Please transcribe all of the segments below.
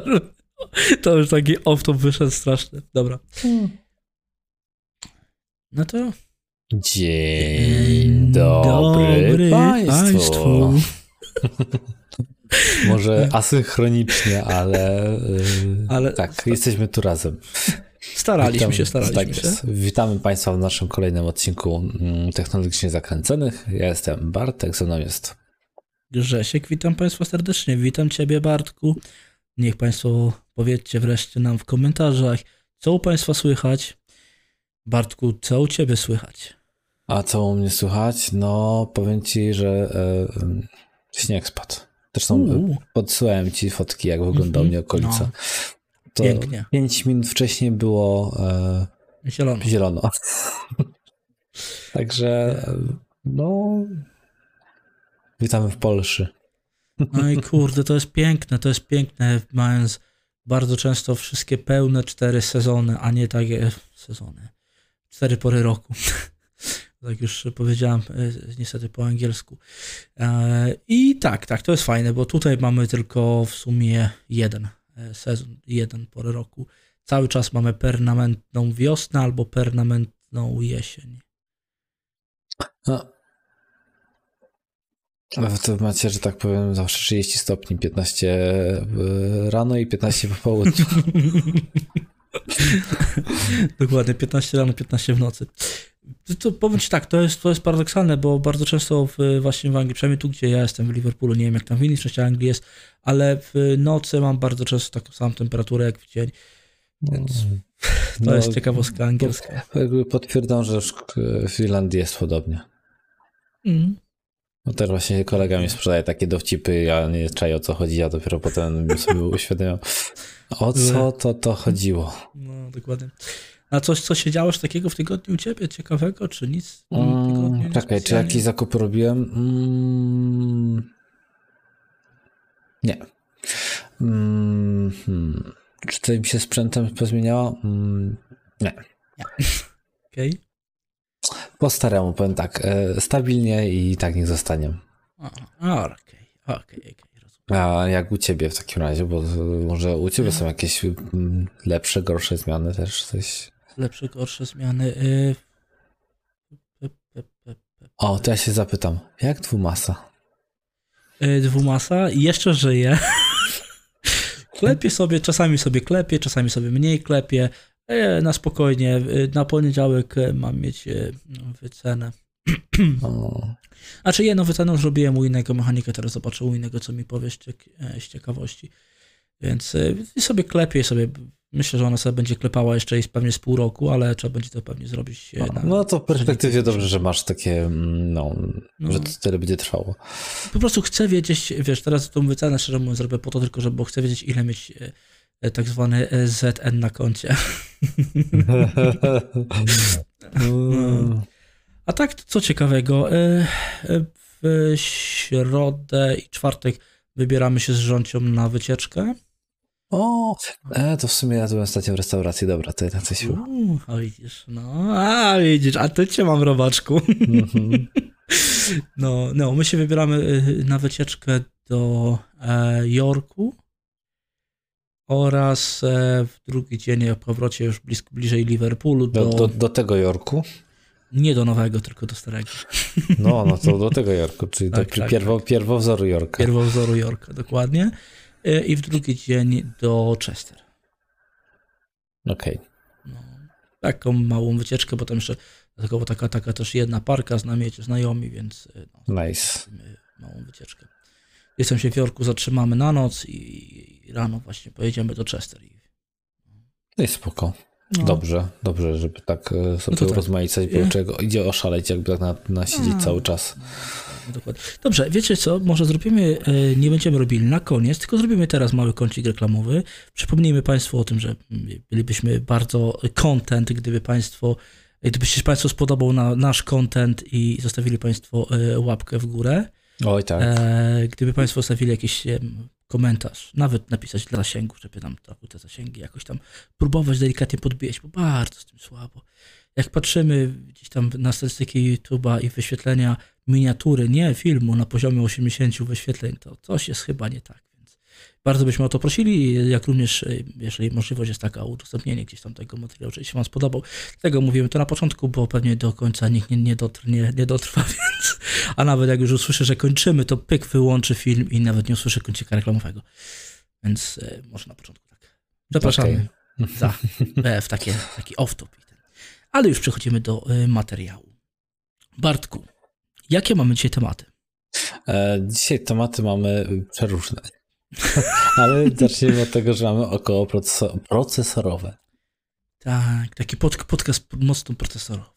To już taki off-top wyszedł straszny. Dobra. No to... Dzień dobry, dobry państwu. państwu. Może asynchronicznie, ale, yy, Ale- tak, jesteśmy tu razem. Staraliśmy się, Witam- staraliśmy tak się. jest. Witamy Państwa w naszym kolejnym odcinku mm, Technologicznie Zakręconych. Ja jestem Bartek, ze mną jest Grzesiek, witam Państwa serdecznie. Witam Ciebie, Bartku. Niech Państwo powiedzcie wreszcie nam w komentarzach, co u Państwa słychać. Bartku, co u Ciebie słychać? A co u mnie słychać? No, powiem ci, że e, śnieg spadł. Zresztą Uuu. podsyłałem ci fotki, jak wygląda u mnie okolica. No, to pięknie. 5 minut wcześniej było e, Zielono. zielono. Także, e, no, witamy w Polsce. No i kurde, to jest piękne, to jest piękne, mając bardzo często wszystkie pełne cztery sezony, a nie takie sezony. Cztery pory roku. Tak już powiedziałem e, niestety po angielsku. E, I tak, tak, to jest fajne, bo tutaj mamy tylko w sumie jeden e, sezon, jeden pory roku. Cały czas mamy permanentną wiosnę albo permanentną jesień. Ale wy to macie, że tak powiem, zawsze 30 stopni, 15 w- rano i 15 po południu. Dokładnie, 15 rano, 15 w nocy. To, powiem Ci tak, to jest, to jest paradoksalne, bo bardzo często w, właśnie w Anglii, przynajmniej tu, gdzie ja jestem, w Liverpoolu, nie wiem jak tam w innych częściach Anglii jest, ale w nocy mam bardzo często taką samą temperaturę jak w dzień, więc to No, jest ciekawostka angielska. Jakby potwierdzam, że w w Irlandii jest podobnie. Mm. No też właśnie kolega mi sprzedaje takie dowcipy, ja nie czaję o co chodzi, ja dopiero potem sobie uświadamiam, o co to to chodziło. No, dokładnie. A coś, co się działo takiego w tygodniu u Ciebie, ciekawego, czy nic? Mm, czekaj, czy jakieś zakupy robiłem? Mm, nie. Mm, hmm. Czy coś mi się sprzętem pozmieniało? Mm, nie. Okej. Po staremu powiem tak, e, stabilnie i tak niech zostanie. Okej, okej, okej. A jak u ciebie w takim razie, bo e, może u ciebie są jakieś lepsze, gorsze zmiany też coś. Lepsze, gorsze zmiany. Y... O, to ja się zapytam, jak dwumasa? Y, Dwumasa i jeszcze żyje. Klepie sobie, czasami sobie klepie, czasami sobie mniej klepie. E, Na spokojnie. Na poniedziałek e, mam mieć e, wycenę. O, Znaczy jedną wycenę zrobiłem u innego mechanika, teraz zobaczę u innego, co mi powie z, ciek- z ciekawości. Więc sobie klepie, sobie myślę, że ona sobie będzie klepała jeszcze jest pewnie z pół roku, ale trzeba będzie to pewnie zrobić e, na, no to w perspektywie dobrze, że masz takie, mm, no, No. że to tyle będzie trwało. po prostu chcę wiedzieć, wiesz, teraz tą wycenę szczerze mówiąc zrobię po to tylko, żeby, bo chcę wiedzieć ile mieć tak zwany e, ZN na koncie. Mm. A tak, co ciekawego, e, e, w środę i czwartek wybieramy się z rzącią na wycieczkę. O, e, to w sumie ja byłem ostatnio w restauracji, dobra, to jednak coś było. A widzisz, no, a widzisz, a ty cię mam robaczku. Mhm. No, no, my się wybieramy na wycieczkę do e, Jorku oraz e, w drugi dzień po powrocie już blisko, bliżej Liverpoolu do, Do, do, tego Jorku? nie do nowego, tylko do starego, No, no to do tego Jorku, czyli Tak, do tak, pierwo, pierwowzoru Jorka. pierwowzoru Jorka, dokładnie. E, I w drugi dzień do Chester. Okej. No, taką małą wycieczkę, bo tam jeszcze dlatego taka, taka też jedna parka z nami, jedzie znajomi, więc e, no, Nice. Małą wycieczkę. Jestem się w Jorku, zatrzymamy na noc i, i rano właśnie pojedziemy do Chester. No i spoko. no, Dobrze, dobrze, żeby tak e, sobie No tak. rozmaicać, bo Nie? czego idzie oszaleć, jakby tak na, na siedzieć A. cały czas. no, dokładnie. Dobrze, wiecie co? Może zrobimy, e, nie będziemy robili na koniec, tylko zrobimy teraz mały kącik reklamowy. Przypomnijmy Państwu o tym, że mm, bylibyśmy bardzo content, gdyby Państwo, gdyby się Państwu spodobał na, nasz content i zostawili Państwo e, łapkę w górę. Oj, tak. E, gdyby Państwo zostawili jakiś komentarz, nawet napisać dla zasięgu, żeby tam trochę te zasięgi jakoś tam próbować delikatnie podbijać, bo bardzo z tym słabo. Jak patrzymy gdzieś tam na statystyki YouTube'a i wyświetlenia miniatury, nie filmu na poziomie 80 wyświetleń, to coś jest chyba nie tak. Bardzo byśmy o to prosili, jak również, e, jeżeli możliwość jest taka, udostępnienie gdzieś tam tego materiału, jeżeli się Wam spodobał. Dlatego mówimy to na początku, bo pewnie do końca nikt nie, nie, dotr, nie, nie dotrwa, więc, a nawet jak już usłyszy, że kończymy, to pyk wyłączy film i nawet nie usłyszy końcika reklamowego. Więc e, może na początku tak. Zapraszamy okay. za, w takie, taki off-top. Ale już przechodzimy do materiału. Bartku, jakie mamy dzisiaj tematy? E, dzisiaj tematy mamy przeróżne. Ale zacznijmy od tego, że mamy około procesorowe. Tak, taki pod, podcast mocno procesorowy.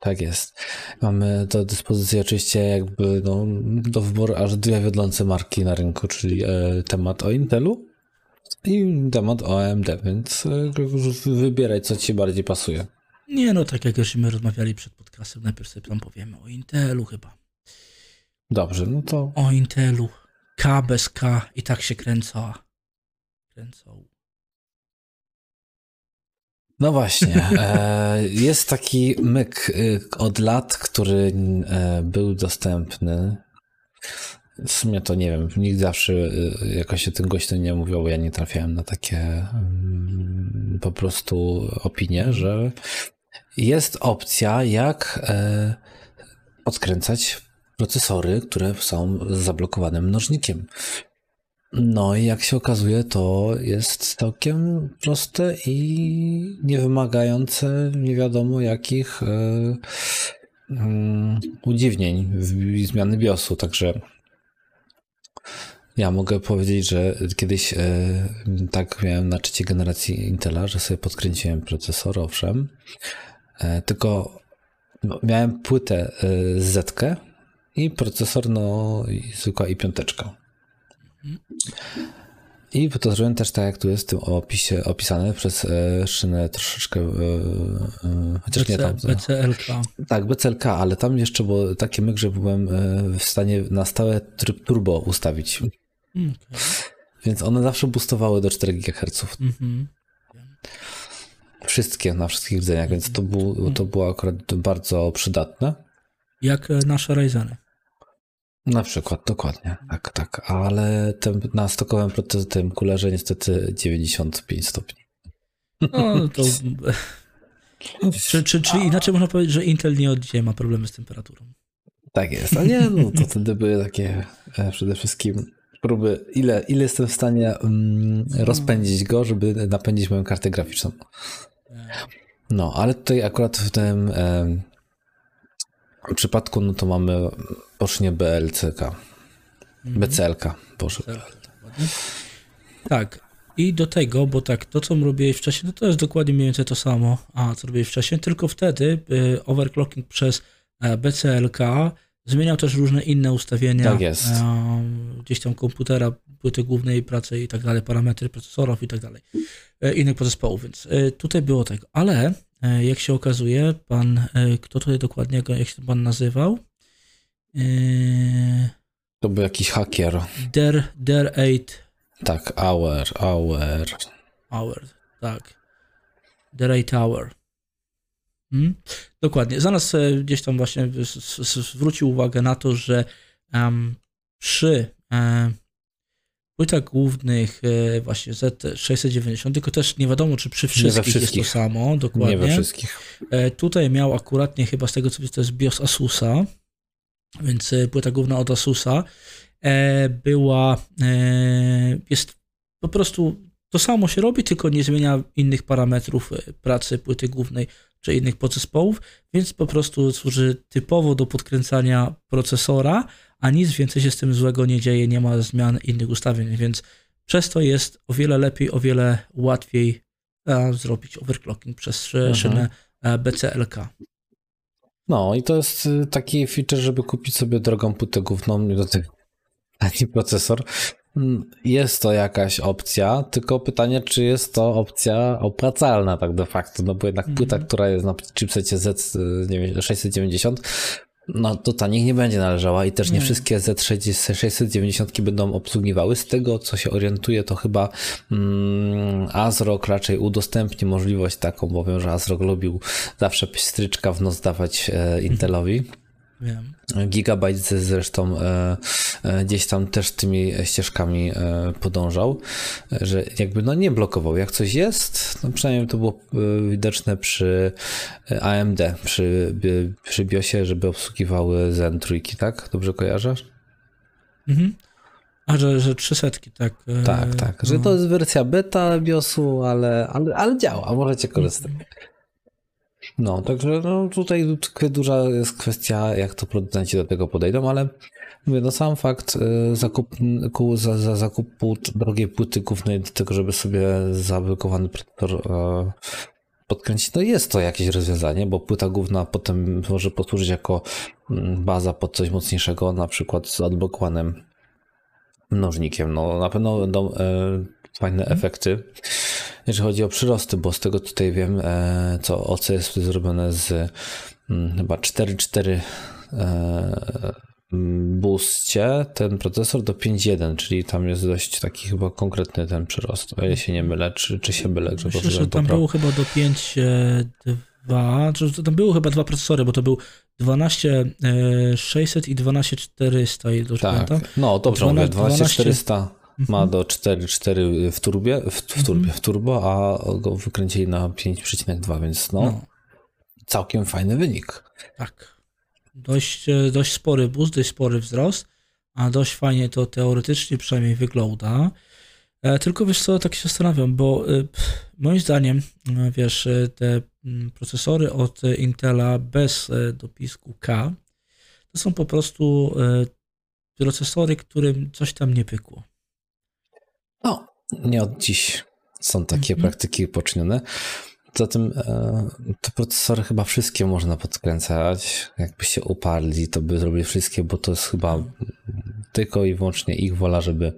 Tak jest. Mamy do dyspozycji oczywiście jakby no, do wyboru aż dwie wiodące marki na rynku, czyli e, temat o Intelu i temat o AMD, więc e, wybieraj, co ci bardziej pasuje. Nie, no tak jak już my rozmawiali przed podcastem, najpierw sobie tam powiemy o Intelu chyba. Dobrze, no to... O Intelu. K bez K i tak się kręcą. Kręcą. No właśnie. E, jest taki myk y, od lat, który e, był dostępny. W sumie to nie wiem, nikt zawsze y, jakoś się tym gościom nie mówił, bo ja nie trafiałem na takie mm, po prostu opinie, że jest opcja, jak e, odkręcać procesory, które są zablokowane mnożnikiem. No i jak się okazuje, to jest całkiem proste i niewymagające nie wiadomo jakich um, udziwnień w zmiany BIOSu. Także ja mogę powiedzieć, że kiedyś e, tak miałem na trzeciej generacji Intela, że sobie podkręciłem procesor, owszem, e, tylko no, miałem płytę Z i procesor, no zwykła i piąteczka. I to zrobiłem też tak, jak tu jest w tym opisie opisane przez e, szynę troszeczkę. E, e, chociaż BC, nie tam. BCLK. Tak, BCLK, ale tam jeszcze było takie myk, że byłem e, w stanie na stałe tryb turbo ustawić. Okay. Więc one zawsze boostowały do 4 GHz. Mm-hmm. Wszystkie, na wszystkich rdzeniach, więc to, był, to było akurat bardzo przydatne. Jak nasze Ryzeny. Na przykład, dokładnie, tak, tak, ale ten, na stokowym tym kulerze niestety 95 stopni. No to... czy, czy, czy inaczej można powiedzieć, że Intel nie od dzisiaj ma problemy z temperaturą? Tak jest, a nie, no to wtedy były takie e, przede wszystkim próby, ile, ile jestem w stanie um, rozpędzić go, żeby napędzić moją kartę graficzną. No, ale tutaj akurat w tym um, w przypadku no to mamy pocznie BLCK. Mhm. BCLK, Boże. Tak. I do tego, bo tak, to co robiłeś wcześniej, no to jest dokładnie mniej więcej to samo, a co robiłeś wcześniej, tylko wtedy y, overclocking przez e, BCLK zmieniał też różne inne ustawienia. Tak jest. E, gdzieś tam komputera, płyty głównej pracy i tak dalej, parametry procesorów i tak dalej, e, innych podzespołów, więc tutaj było tego. Ale jak się okazuje, pan, kto tutaj dokładnie, jak się pan nazywał? E, to był jakiś hakier. Der, der 8. Tak, Hour, Hour. Hour, tak. Der 8 Hour. Hmm? Dokładnie. Zaraz gdzieś tam właśnie zwrócił uwagę na to, że um, przy um, płytach głównych e, właśnie Z690, tylko też nie wiadomo, czy przy wszystkich, wszystkich. jest to samo, dokładnie. Nie we wszystkich. E, tutaj miał akuratnie chyba z tego co widzę, to jest BIOS Asusa, więc e, płyta główna od Asusa była, jest po prostu to samo się robi, tylko nie zmienia innych parametrów pracy płyty głównej czy innych podzespołów, więc po prostu służy typowo do podkręcania procesora, a nic więcej się z tym złego nie dzieje, nie ma zmian innych ustawień, więc przez to jest o wiele lepiej, o wiele łatwiej e, zrobić overclocking przez mhm. szynę e, BCLK. No i to jest y, taki feature, żeby kupić sobie drogą płytę główną do tych taki procesor. Mm, jest to jakaś opcja, tylko pytanie, czy jest to opcja opłacalna tak de facto, no bo jednak płyta, mm -hmm. która jest na chipsecie Z690 no to ta niech nie będzie należała i też nie, nie wszystkie Z690 będą obsługiwały. Z tego, co się orientuje, to chyba mm, ASRock raczej udostępni możliwość taką, bo wiem, że ASRock lubił zawsze stryczka w nos dawać e, Intelowi. Wiem. Gigabyte zresztą e, e, gdzieś tam też tymi ścieżkami e, podążał, że jakby no nie blokował. Jak coś jest, no przynajmniej to było widoczne przy AMD, przy, przy BIOSie, żeby obsługiwały Zen trójki, tak? Dobrze kojarzysz? Mhm. A, że, że 300, tak. Tak, tak. Że no. to jest wersja beta BIOSu, ale, ale, ale działa, możecie korzystać. No, także no, tutaj duża jest kwestia, jak to producenci do tego podejdą, ale mówię, no sam fakt y, zakupu, za, za zakupu drogiej płyty głównej do tego, żeby sobie zablokowany procesor e, podkręcić, no jest to jakieś rozwiązanie, bo płyta główna potem może posłużyć jako mm, baza pod coś mocniejszego, na przykład z odblokowanym mnożnikiem. No na pewno będą e, fajne mhm. efekty jeżeli chodzi o przyrosty, bo z tego tutaj wiem, e, co OC jest zrobione z mm, chyba 4.4 e, boostie ten procesor do 5.1, czyli tam jest dość taki chyba konkretny ten przyrost. O ile się nie mylę, czy, czy się mylę? Myślę, że tam było chyba do 5.2, czy tam były chyba dwa procesory, bo to był 12600 i 12400, dobrze tak. pamiętam? No dobrze, 12, 12400 ma do 4,4 w turbie, w, w, turbie, w turbo, a go wykręcili na 5,2, więc no, no, całkiem fajny wynik. Tak. Dość, e, dość spory boost, dość spory wzrost, a dość fajnie to teoretycznie przynajmniej wygląda. E, tylko wiesz co, tak się zastanawiam, bo e, moim zdaniem, wiesz, te mm, procesory od Intela bez dopisku K to są po prostu procesory, którym coś tam nie pykło. No, nie od dziś są takie mhm. praktyki poczynione. Zatem e, te procesory chyba wszystkie można podkręcać. Jakby się uparli, to by zrobili wszystkie, bo to jest chyba tylko i wyłącznie ich wola, żeby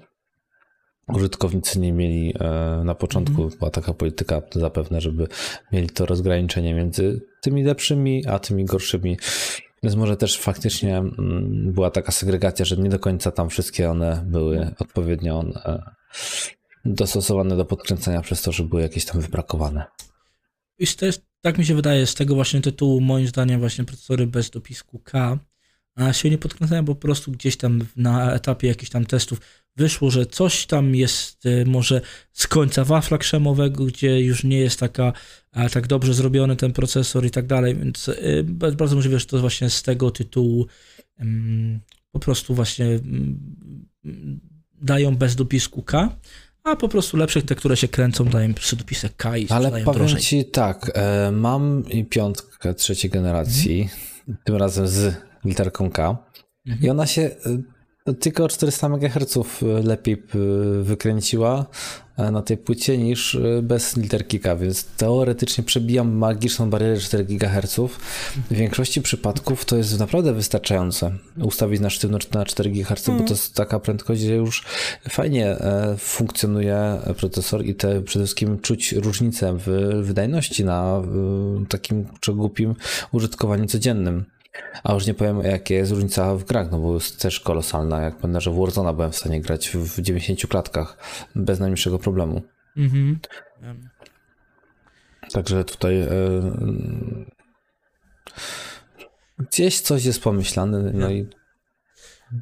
użytkownicy nie mieli e, na początku, mm. była taka polityka zapewne, żeby mieli to rozgraniczenie między tymi lepszymi, a tymi gorszymi. Więc może też faktycznie mm, była taka segregacja, że nie do końca tam wszystkie one były odpowiednio e, dostosowane do podkręcenia przez to, że były jakieś tam wybrakowane. I jest, tak mi się wydaje, z tego właśnie tytułu, moim zdaniem, właśnie procesory bez dopisku K się nie podkręcają, bo po prostu gdzieś tam na etapie jakichś tam testów wyszło, że coś tam jest y, może z końca wafla krzemowego, gdzie już nie jest taka tak dobrze zrobiony ten procesor i tak dalej, więc y, bardzo możliwe, że to właśnie z tego tytułu po prostu właśnie dają bez dopisku K, a po prostu lepsze te, które się kręcą, dają przy dopisek K i Ale powiem drożej. ci tak, e, mam piątkę trzeciej generacji, mhm. tym razem z literką K mhm. i ona się e, tylko 400 MHz lepiej wykręciła e, na tej płycie niż e, bez literki K, więc teoretycznie przebijam magiczną barierę 4 GHz. W większości przypadków to jest naprawdę wystarczające ustawić na sztywno na 4 GHz, bo to mhm. jest taka prędkość, że już fajnie e, funkcjonuje procesor i te przede wszystkim czuć różnicę w wydajności na takim czy głupim użytkowaniu codziennym. A już nie powiem, jaka jest różnica w grach, no bo jest też kolosalna. Jak pamiętam, że w Warzone byłem w stanie grać w 90 klatkach bez najmniejszego problemu. Mhm. Także tutaj e, gdzieś coś jest pomyślane, no i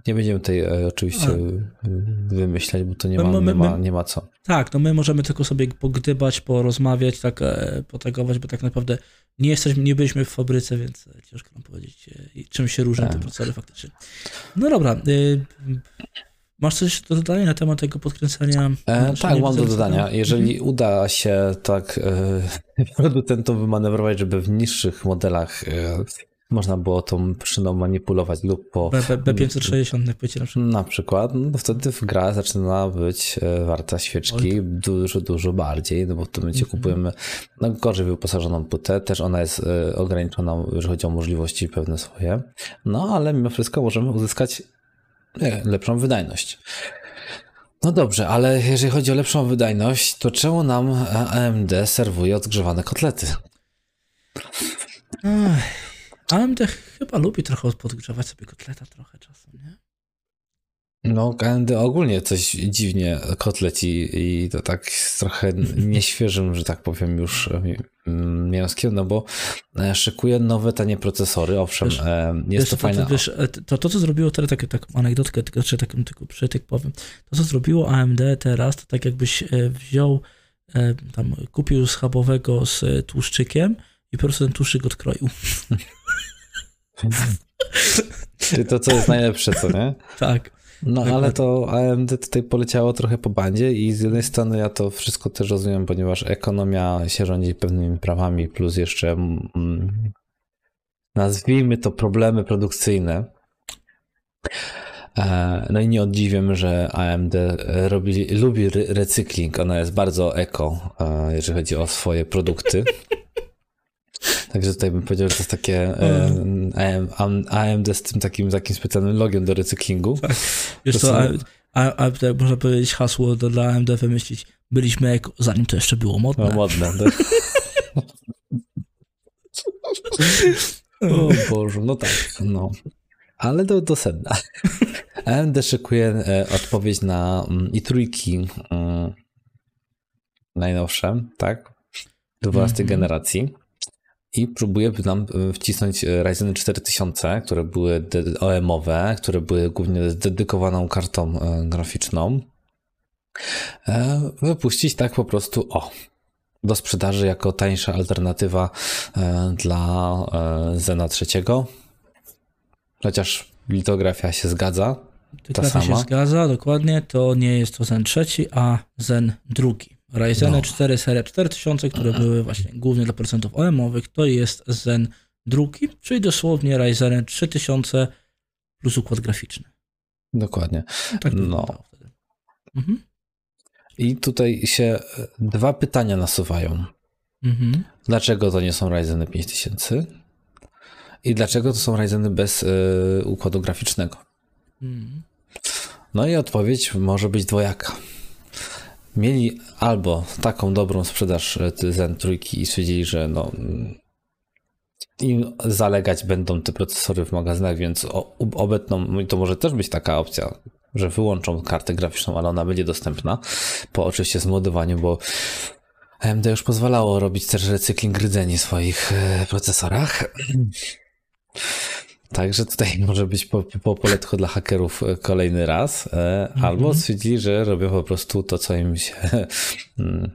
nie będziemy tutaj e, oczywiście A. wymyślać, bo to nie ma, nie, ma, nie ma co. Tak, no my możemy tylko sobie pogdybać, porozmawiać, tak e, potegować, bo tak naprawdę nie jesteśmy, nie byliśmy w fabryce, więc ciężko nam powiedzieć, e, czym się różnią tak. te procesory faktycznie. No dobra, Masz coś do dodania na temat tego podkręcania? E, tak, mam do dodania. Jeżeli mhm. uda się tak e, producentom wymanewrować, żeby w niższych modelach e, można było tą przyczyną manipulować lub po... B, B, B560 na płycie na przykład. Na przykład, no gra gra zaczyna być e, warta świeczki dużo, dużo bardziej, no bo w tym momencie mhm. kupujemy no, gorzej wyposażoną płytę, też ona jest e, ograniczona, jeżeli chodzi o możliwości pewne swoje, no ale mimo wszystko możemy uzyskać nie, lepszą wydajność. No dobrze, ale jeżeli chodzi o lepszą wydajność, to czemu nam AMD serwuje odgrzewane kotlety? AMD chyba lubi trochę podgrzewać sobie kotleta trochę czasem, nie? No, AMD ogólnie coś dziwnie kotleci i to tak trochę nieświeżym, że tak powiem, już mm, mięskiem, no bo e, szykuje nowe tanie procesory, owszem, wiesz, e, jest wiesz, to, to fajne. Wiesz, e, to, to, co zrobiło teraz, tak, taką anegdotkę, tylko, czy taką tylko przytyk powiem, to, co zrobiło AMD teraz, to tak jakbyś wziął, tam kupił schabowego z tłuszczykiem i po prostu ten tłuszczyk odkroił. Czy to, co jest najlepsze, co nie? tak. No ale to AMD tutaj poleciało trochę po bandzie i z jednej strony ja to wszystko też rozumiem, ponieważ ekonomia się rządzi pewnymi prawami, plus jeszcze mm, nazwijmy to problemy produkcyjne. E, no i nie oddziwiam, że AMD robi, lubi recykling. Ona jest bardzo eko, e, jeżeli chodzi o swoje produkty. Także tutaj bym powiedział, że to jest takie e, AMD z tym takim, takim specjalnym logiem do recyklingu. Tak. Wiesz to, a, a, tak można powiedzieć hasło do, dla AMD wymyślić. Byliśmy eko, zanim to jeszcze było modne. No, modne. Tak. o Boże, no tak, no. Ale do, do sedna. AMD szykuje e, odpowiedź na mm, i trójki mm, najnowsze, tak? 12 mm -hmm. generacji i próbuję nam e, wcisnąć e, Ryzen 4000, które były OM-owe, które były głównie dedykowaną kartą e, graficzną. Wypuścić tak po prostu o do sprzedaży jako tańsza alternatywa dla Zena trzeciego. Chociaż litografia się zgadza. Litografia się zgadza, dokładnie. To nie jest to Zen trzeci, a Zen drugi. Ryzen no. 4 seria 4000, które były właśnie głównie dla procentów OM-owych, to jest Zen drugi, czyli dosłownie Ryzen 3000 plus układ graficzny. Dokładnie. Tak no. Mhm. I tutaj się dwa pytania nasuwają. Mhm. Dlaczego to nie są Ryzeny 5000? I dlaczego to są Ryzeny bez y, układu graficznego? Mhm. No i odpowiedź może być dwojaka mieli albo taką dobrą sprzedaż e, Zen trójki i stwierdzili, że no im zalegać będą te procesory w magazynach, więc obecną, to może też być taka opcja, że wyłączą kartę graficzną, ale ona będzie dostępna po oczywiście zmodowaniu, bo AMD już pozwalało robić też recykling rdzeni w swoich e, procesorach. Także tutaj może być po, po poletko dla hakerów e, kolejny raz, e, albo stwierdzili, że robią po prostu to, co im się mm,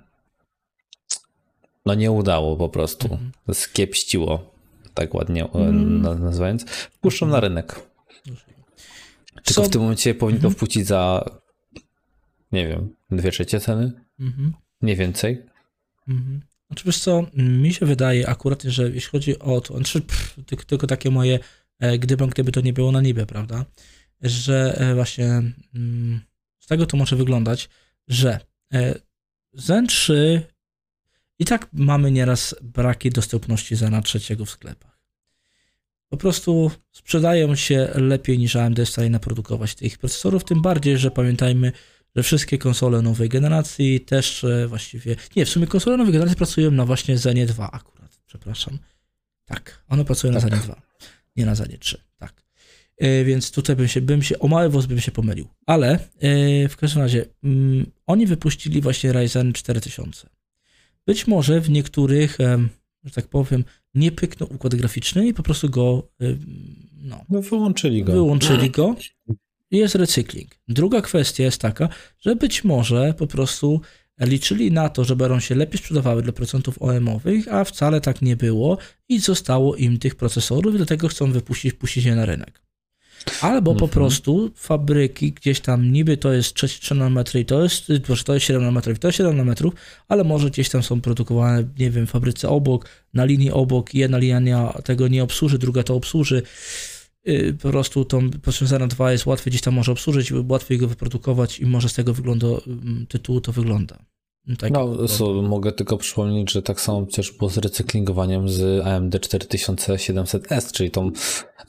no nie udało po prostu, mhm. skiepściło, tak ładnie mhm. nazywając, wpuszczą na rynek. Tylko w tym momencie powinni to wpuścić za nie wiem, dwie trzecie ceny? Mhm. Nie więcej? Mhm. Znaczy wiesz co, mi się wydaje akurat, że jeśli chodzi o to, znaczy, pff, tylko, tylko takie moje E, gdyby, gdyby to nie było na niebie, prawda? Że e, właśnie mm, z tego to może wyglądać, że e, Zen 3 i tak mamy nieraz braki dostępności Zena trzeciego w sklepach. Po prostu sprzedają się lepiej niż AMD jest w stanie naprodukować tych procesorów, tym bardziej, że pamiętajmy, że wszystkie konsole nowej generacji też właściwie, nie, w sumie konsole nowej generacji pracują na właśnie Zenie 2 akurat, przepraszam. Tak, one pracują tak. na Zenie 2 nie na zadanie 3, tak. E, więc tutaj bym się, bym się, o mały włos bym się pomylił. Ale e, w każdym razie, mm, oni wypuścili właśnie Ryzen 4000. Być może w niektórych, że tak powiem, nie pyknął układ graficzny i po prostu go, no, no wyłączyli go. Wyłączyli go i jest recykling. Druga kwestia jest taka, że być może po prostu liczyli na to, że będą się lepiej sprzedawały dla procentów OM-owych, a wcale tak nie było i zostało im tych procesorów, dlatego chcą wypuścić puścić je na rynek. Albo po mhm. prostu fabryki gdzieś tam niby to jest 3, nanometry i to jest, proszę, to jest 7 nanometrów i to jest 7 nanometrów, ale może gdzieś tam są produkowane, nie wiem, w fabryce obok, na linii obok, jedna linia tego nie obsłuży, druga to obsłuży. Y, po prostu tą powiązana 2 jest łatwiej gdzieś tam może obsłużyć, łatwiej go wyprodukować i może z tego wyglądu mm, tytułu to wygląda. Tak, no, so, mogę tylko przypomnieć, że tak samo przecież było z recyklingowaniem z AMD 4700S, czyli tą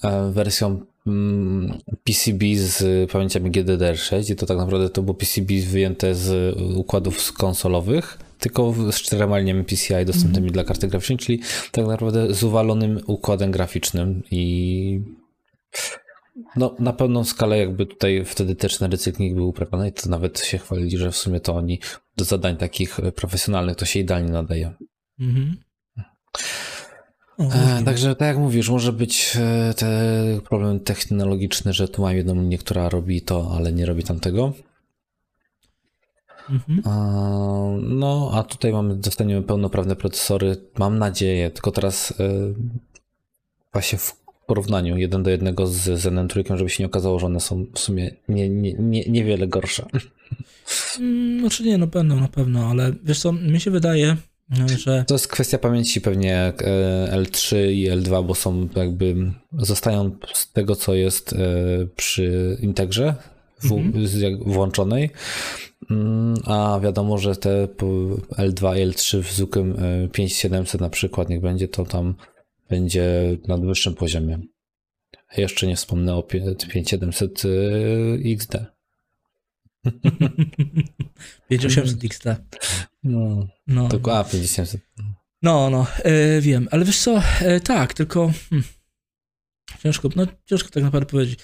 e, wersją mm, PCB z pamięciami GDDR6 i to tak naprawdę to było PCB wyjęte z układów konsolowych, tylko z czterema liniami PCI dostępnymi mm. dla karty graficznej, czyli tak naprawdę z uwalonym układem graficznym i No, na pełną skalę jakby tutaj wtedy też ten recykling był uprawiany to nawet się chwalili, że w sumie to oni do zadań takich profesjonalnych to się idealnie nadaje. Mhm. e, także tak jak mówisz, może być e, te problem technologiczny, że tu mam jedną linię, która robi to, ale nie robi tamtego. Mhm. No, a tutaj mamy, dostaniemy pełnoprawne procesory, mam nadzieję, tylko teraz e, właśnie w porównaniu jeden do jednego z Zenem trójką, żeby się nie okazało, że one są w sumie nie, nie, nie, niewiele gorsze. Mm, znaczy nie, no będą na pewno, ale wiesz co, mi się wydaje, że... To jest kwestia pamięci pewnie e, L3 i L2, bo są jakby, zostają z tego, co jest e, przy Integrze w, mhm. włączonej, mm, a wiadomo, że te L2 i L3 w zwykłym 5700 e, na przykład, niech będzie to tam będzie na wyższym poziomie. Jeszcze nie wspomnę o 5700 XD. 5800 XD. No, no. Tylko, a 5700. No, no, e, wiem, ale wiesz co, e, tak, tylko hmm, ciężko, no ciężko tak naprawdę powiedzieć.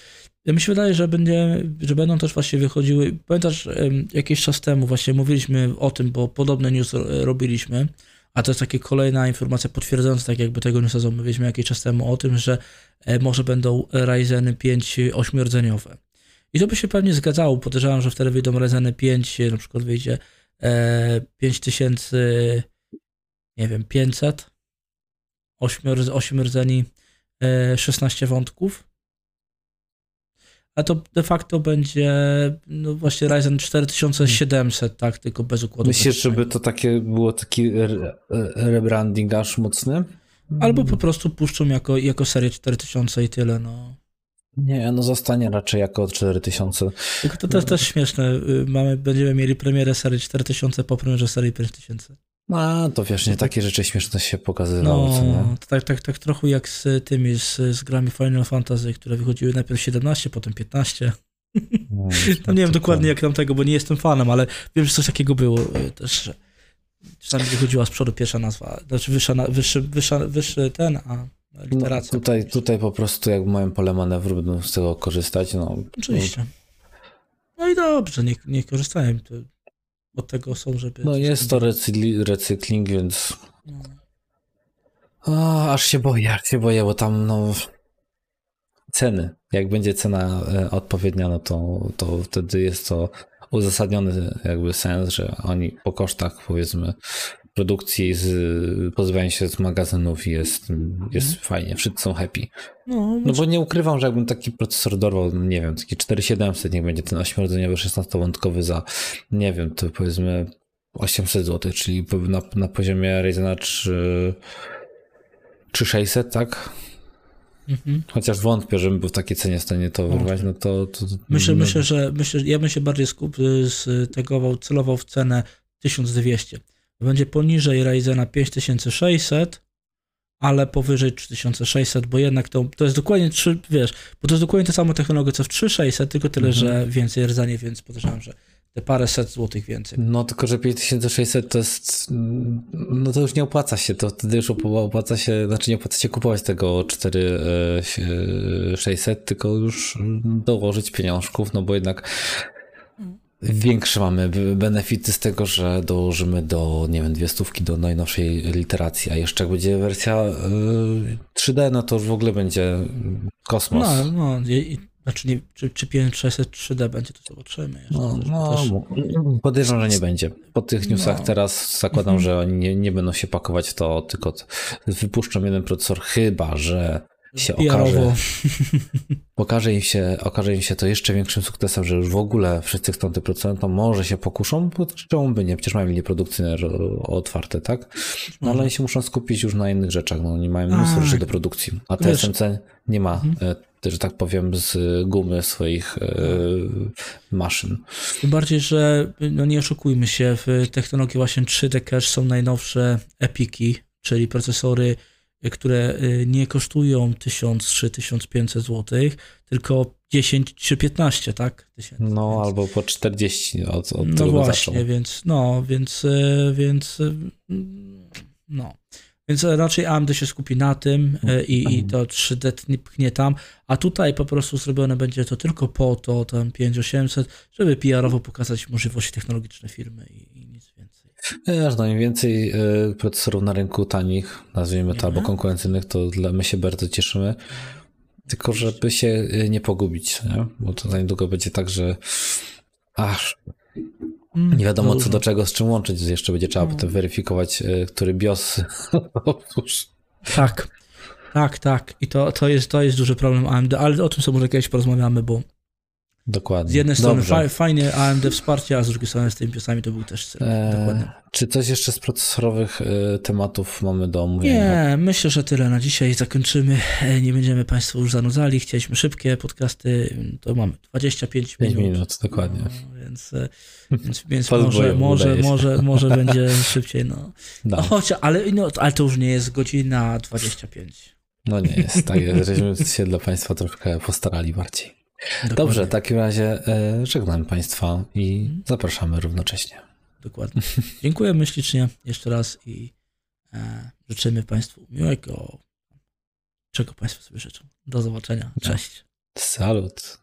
Ja mi się wydaje, że, będzie, że będą też właśnie wychodziły, pamiętasz, e, jakiś czas temu właśnie mówiliśmy o tym, bo podobne news robiliśmy, a to jest taka kolejna informacja potwierdzająca, tak jakby tego newsa mówiliśmy jakiś czas temu o tym, że e, może będą Ryzeny 5 ośmiordzeniowe. I to by się pewnie zgadzało. Podejrzewam, że wtedy wyjdą Ryzeny 5, na przykład wyjdzie 5000, e, nie wiem, 500, 8 rdzeni, 16 wątków a to de facto będzie no właśnie Ryzen 4700, tak, tylko bez układu. Myślisz, żeby to takie było taki rebranding aż mocny? Albo po prostu puszczą jako, jako serię 4000 i tyle, no. Nie, no zostanie raczej jako 4000. Tylko to też, też śmieszne. Y, mamy, będziemy mieli premierę serii 4000 po premierze serii 5000. A, to wiesz, nie takie rzeczy śmieszne się pokazywało, no, tak, tak, tak trochę jak z tymi, z, z grami Final Fantasy, które wychodziły najpierw 17, potem 15. No, no nie wiem dokładnie jak tam tego, bo nie jestem fanem, ale wiem, że coś takiego było y, też, że czasami wychodziła z przodu pierwsza nazwa, znaczy wyższa, wyższy, wyższa, wyższy ten, a literacja. No, tutaj, tutaj po prostu jak mają pole manewru, będą z tego korzystać, no. Oczywiście. No i dobrze, nie, nie korzystają. Od tego są, żeby... No jest to recykling, recykling więc... No. O, aż się boję, aż się boję, bo tam no... Ceny. Jak będzie cena e, odpowiednia, no to, to wtedy jest to uzasadniony jakby sens, że oni po kosztach powiedzmy produkcji, z, pozbywają się z magazynów i jest, jest mhm. fajnie, wszyscy są happy. No, no, bo nie ukrywam, że jakbym taki procesor dorwał, nie wiem, taki 4700, niech będzie ten 8-rdzeniowy 16-wątkowy za, nie wiem, to powiedzmy 800 zł, czyli na, na poziomie Ryzena 3, 3600, tak? Mhm. Chociaż wątpię, żebym był w takiej cenie w stanie to wyrwać, no to... to myślę, no. myślę, że myślę, ja bym się bardziej skupił, tegował, celował w cenę 1200 będzie poniżej Ryzena 5600, ale powyżej 3600, bo jednak to, to jest dokładnie 3, wiesz, bo to jest dokładnie ta sama technologia co w 3600, tylko tyle, mhm. że więcej rdzenie, więc podejrzewam, że te parę set złotych więcej. No tylko, że 5600 to jest, no to już nie opłaca się, to wtedy już opłaca się, znaczy nie opłaca się kupować tego 4600, tylko już dołożyć pieniążków, no bo jednak Większe mamy benefity z tego, że dołożymy do, nie wiem, dwie stówki do najnowszej literacji, a jeszcze jak będzie wersja 3D, y, no to już w ogóle będzie kosmos. No, no i, znaczy nie, czy, czy 5600 3D będzie, to zobaczymy. Jeszcze, no, no też... podejrzewam, że nie będzie. Po tych newsach no. teraz zakładam, mhm. że oni nie, nie będą się pakować w to, tylko wypuszczą jeden procesor, chyba, że się okaże, okaże, im się, okaże im się to jeszcze większym sukcesem, że już w ogóle wszyscy chcą te procenty, to może się pokuszą, bo czemu by nie? Przecież mają linie produkcyjne otwarte, tak? No ale oni się muszą skupić już na innych rzeczach, no oni mają mnóstwo rzeczy do produkcji, a TSMC nie ma, mhm. E, że tak powiem, z gumy swoich e, maszyn. Tym bardziej, że no nie oszukujmy się, w technologii właśnie 3D Cache są najnowsze epiki, czyli procesory które y, nie kosztują 1000 czy 1500 zł, tylko 10 czy 15, tak? Tysięcy, no, więc... albo po 40 od, od No właśnie, zaczął. więc no, więc, y, więc y, no. Więc raczej AMD się skupi na tym e, i, i Mhm. to 3D tnie- pchnie tam, a tutaj po prostu zrobione będzie to tylko po to, tam 5800, żeby PR-owo pokazać możliwości technologiczne firmy i, i. Wiesz, no im więcej y, procesorów na rynku tanich, nazwijmy to, albo Mhm. konkurencyjnych, to dla my się bardzo cieszymy. Tylko żeby się y, nie pogubić, nie? bo to za niedługo będzie tak, że aż Mm, nie wiadomo co do czego, z czym łączyć. Jeszcze będzie trzeba No. potem weryfikować, y, który BIOS Otóż, Tak, tak, tak. I to, to, jest, to jest duży problem AMD, ale o tym sobie może kiedyś porozmawiamy, bo Dokładnie. z jednej strony fa- fajnie AMD wsparcie, a z drugiej strony z tymi piosami to był też cel. Dokładnie. E, czy coś jeszcze z procesorowych y, tematów mamy do omówienia? Nie, myślę, że tyle na dzisiaj. Zakończymy. E, Nie będziemy Państwu już zanudzali. Chcieliśmy szybkie podcasty. To mamy 25 5 minut. minut, dokładnie. No, więc e, więc, więc może, może, może, może będzie szybciej. No. No, choć, ale, no, ale to już nie jest godzina 25. No nie jest, tak jest, żeśmy się dla Państwa troszkę postarali bardziej. Dokładnie, Dobrze, w takim razie e, żegnam Państwa i Mhm. zapraszamy równocześnie. Dokładnie. Dziękujemy ślicznie jeszcze raz i e, życzymy Państwu miłego, czego Państwo sobie życzą. Do zobaczenia. Cześć. Salut.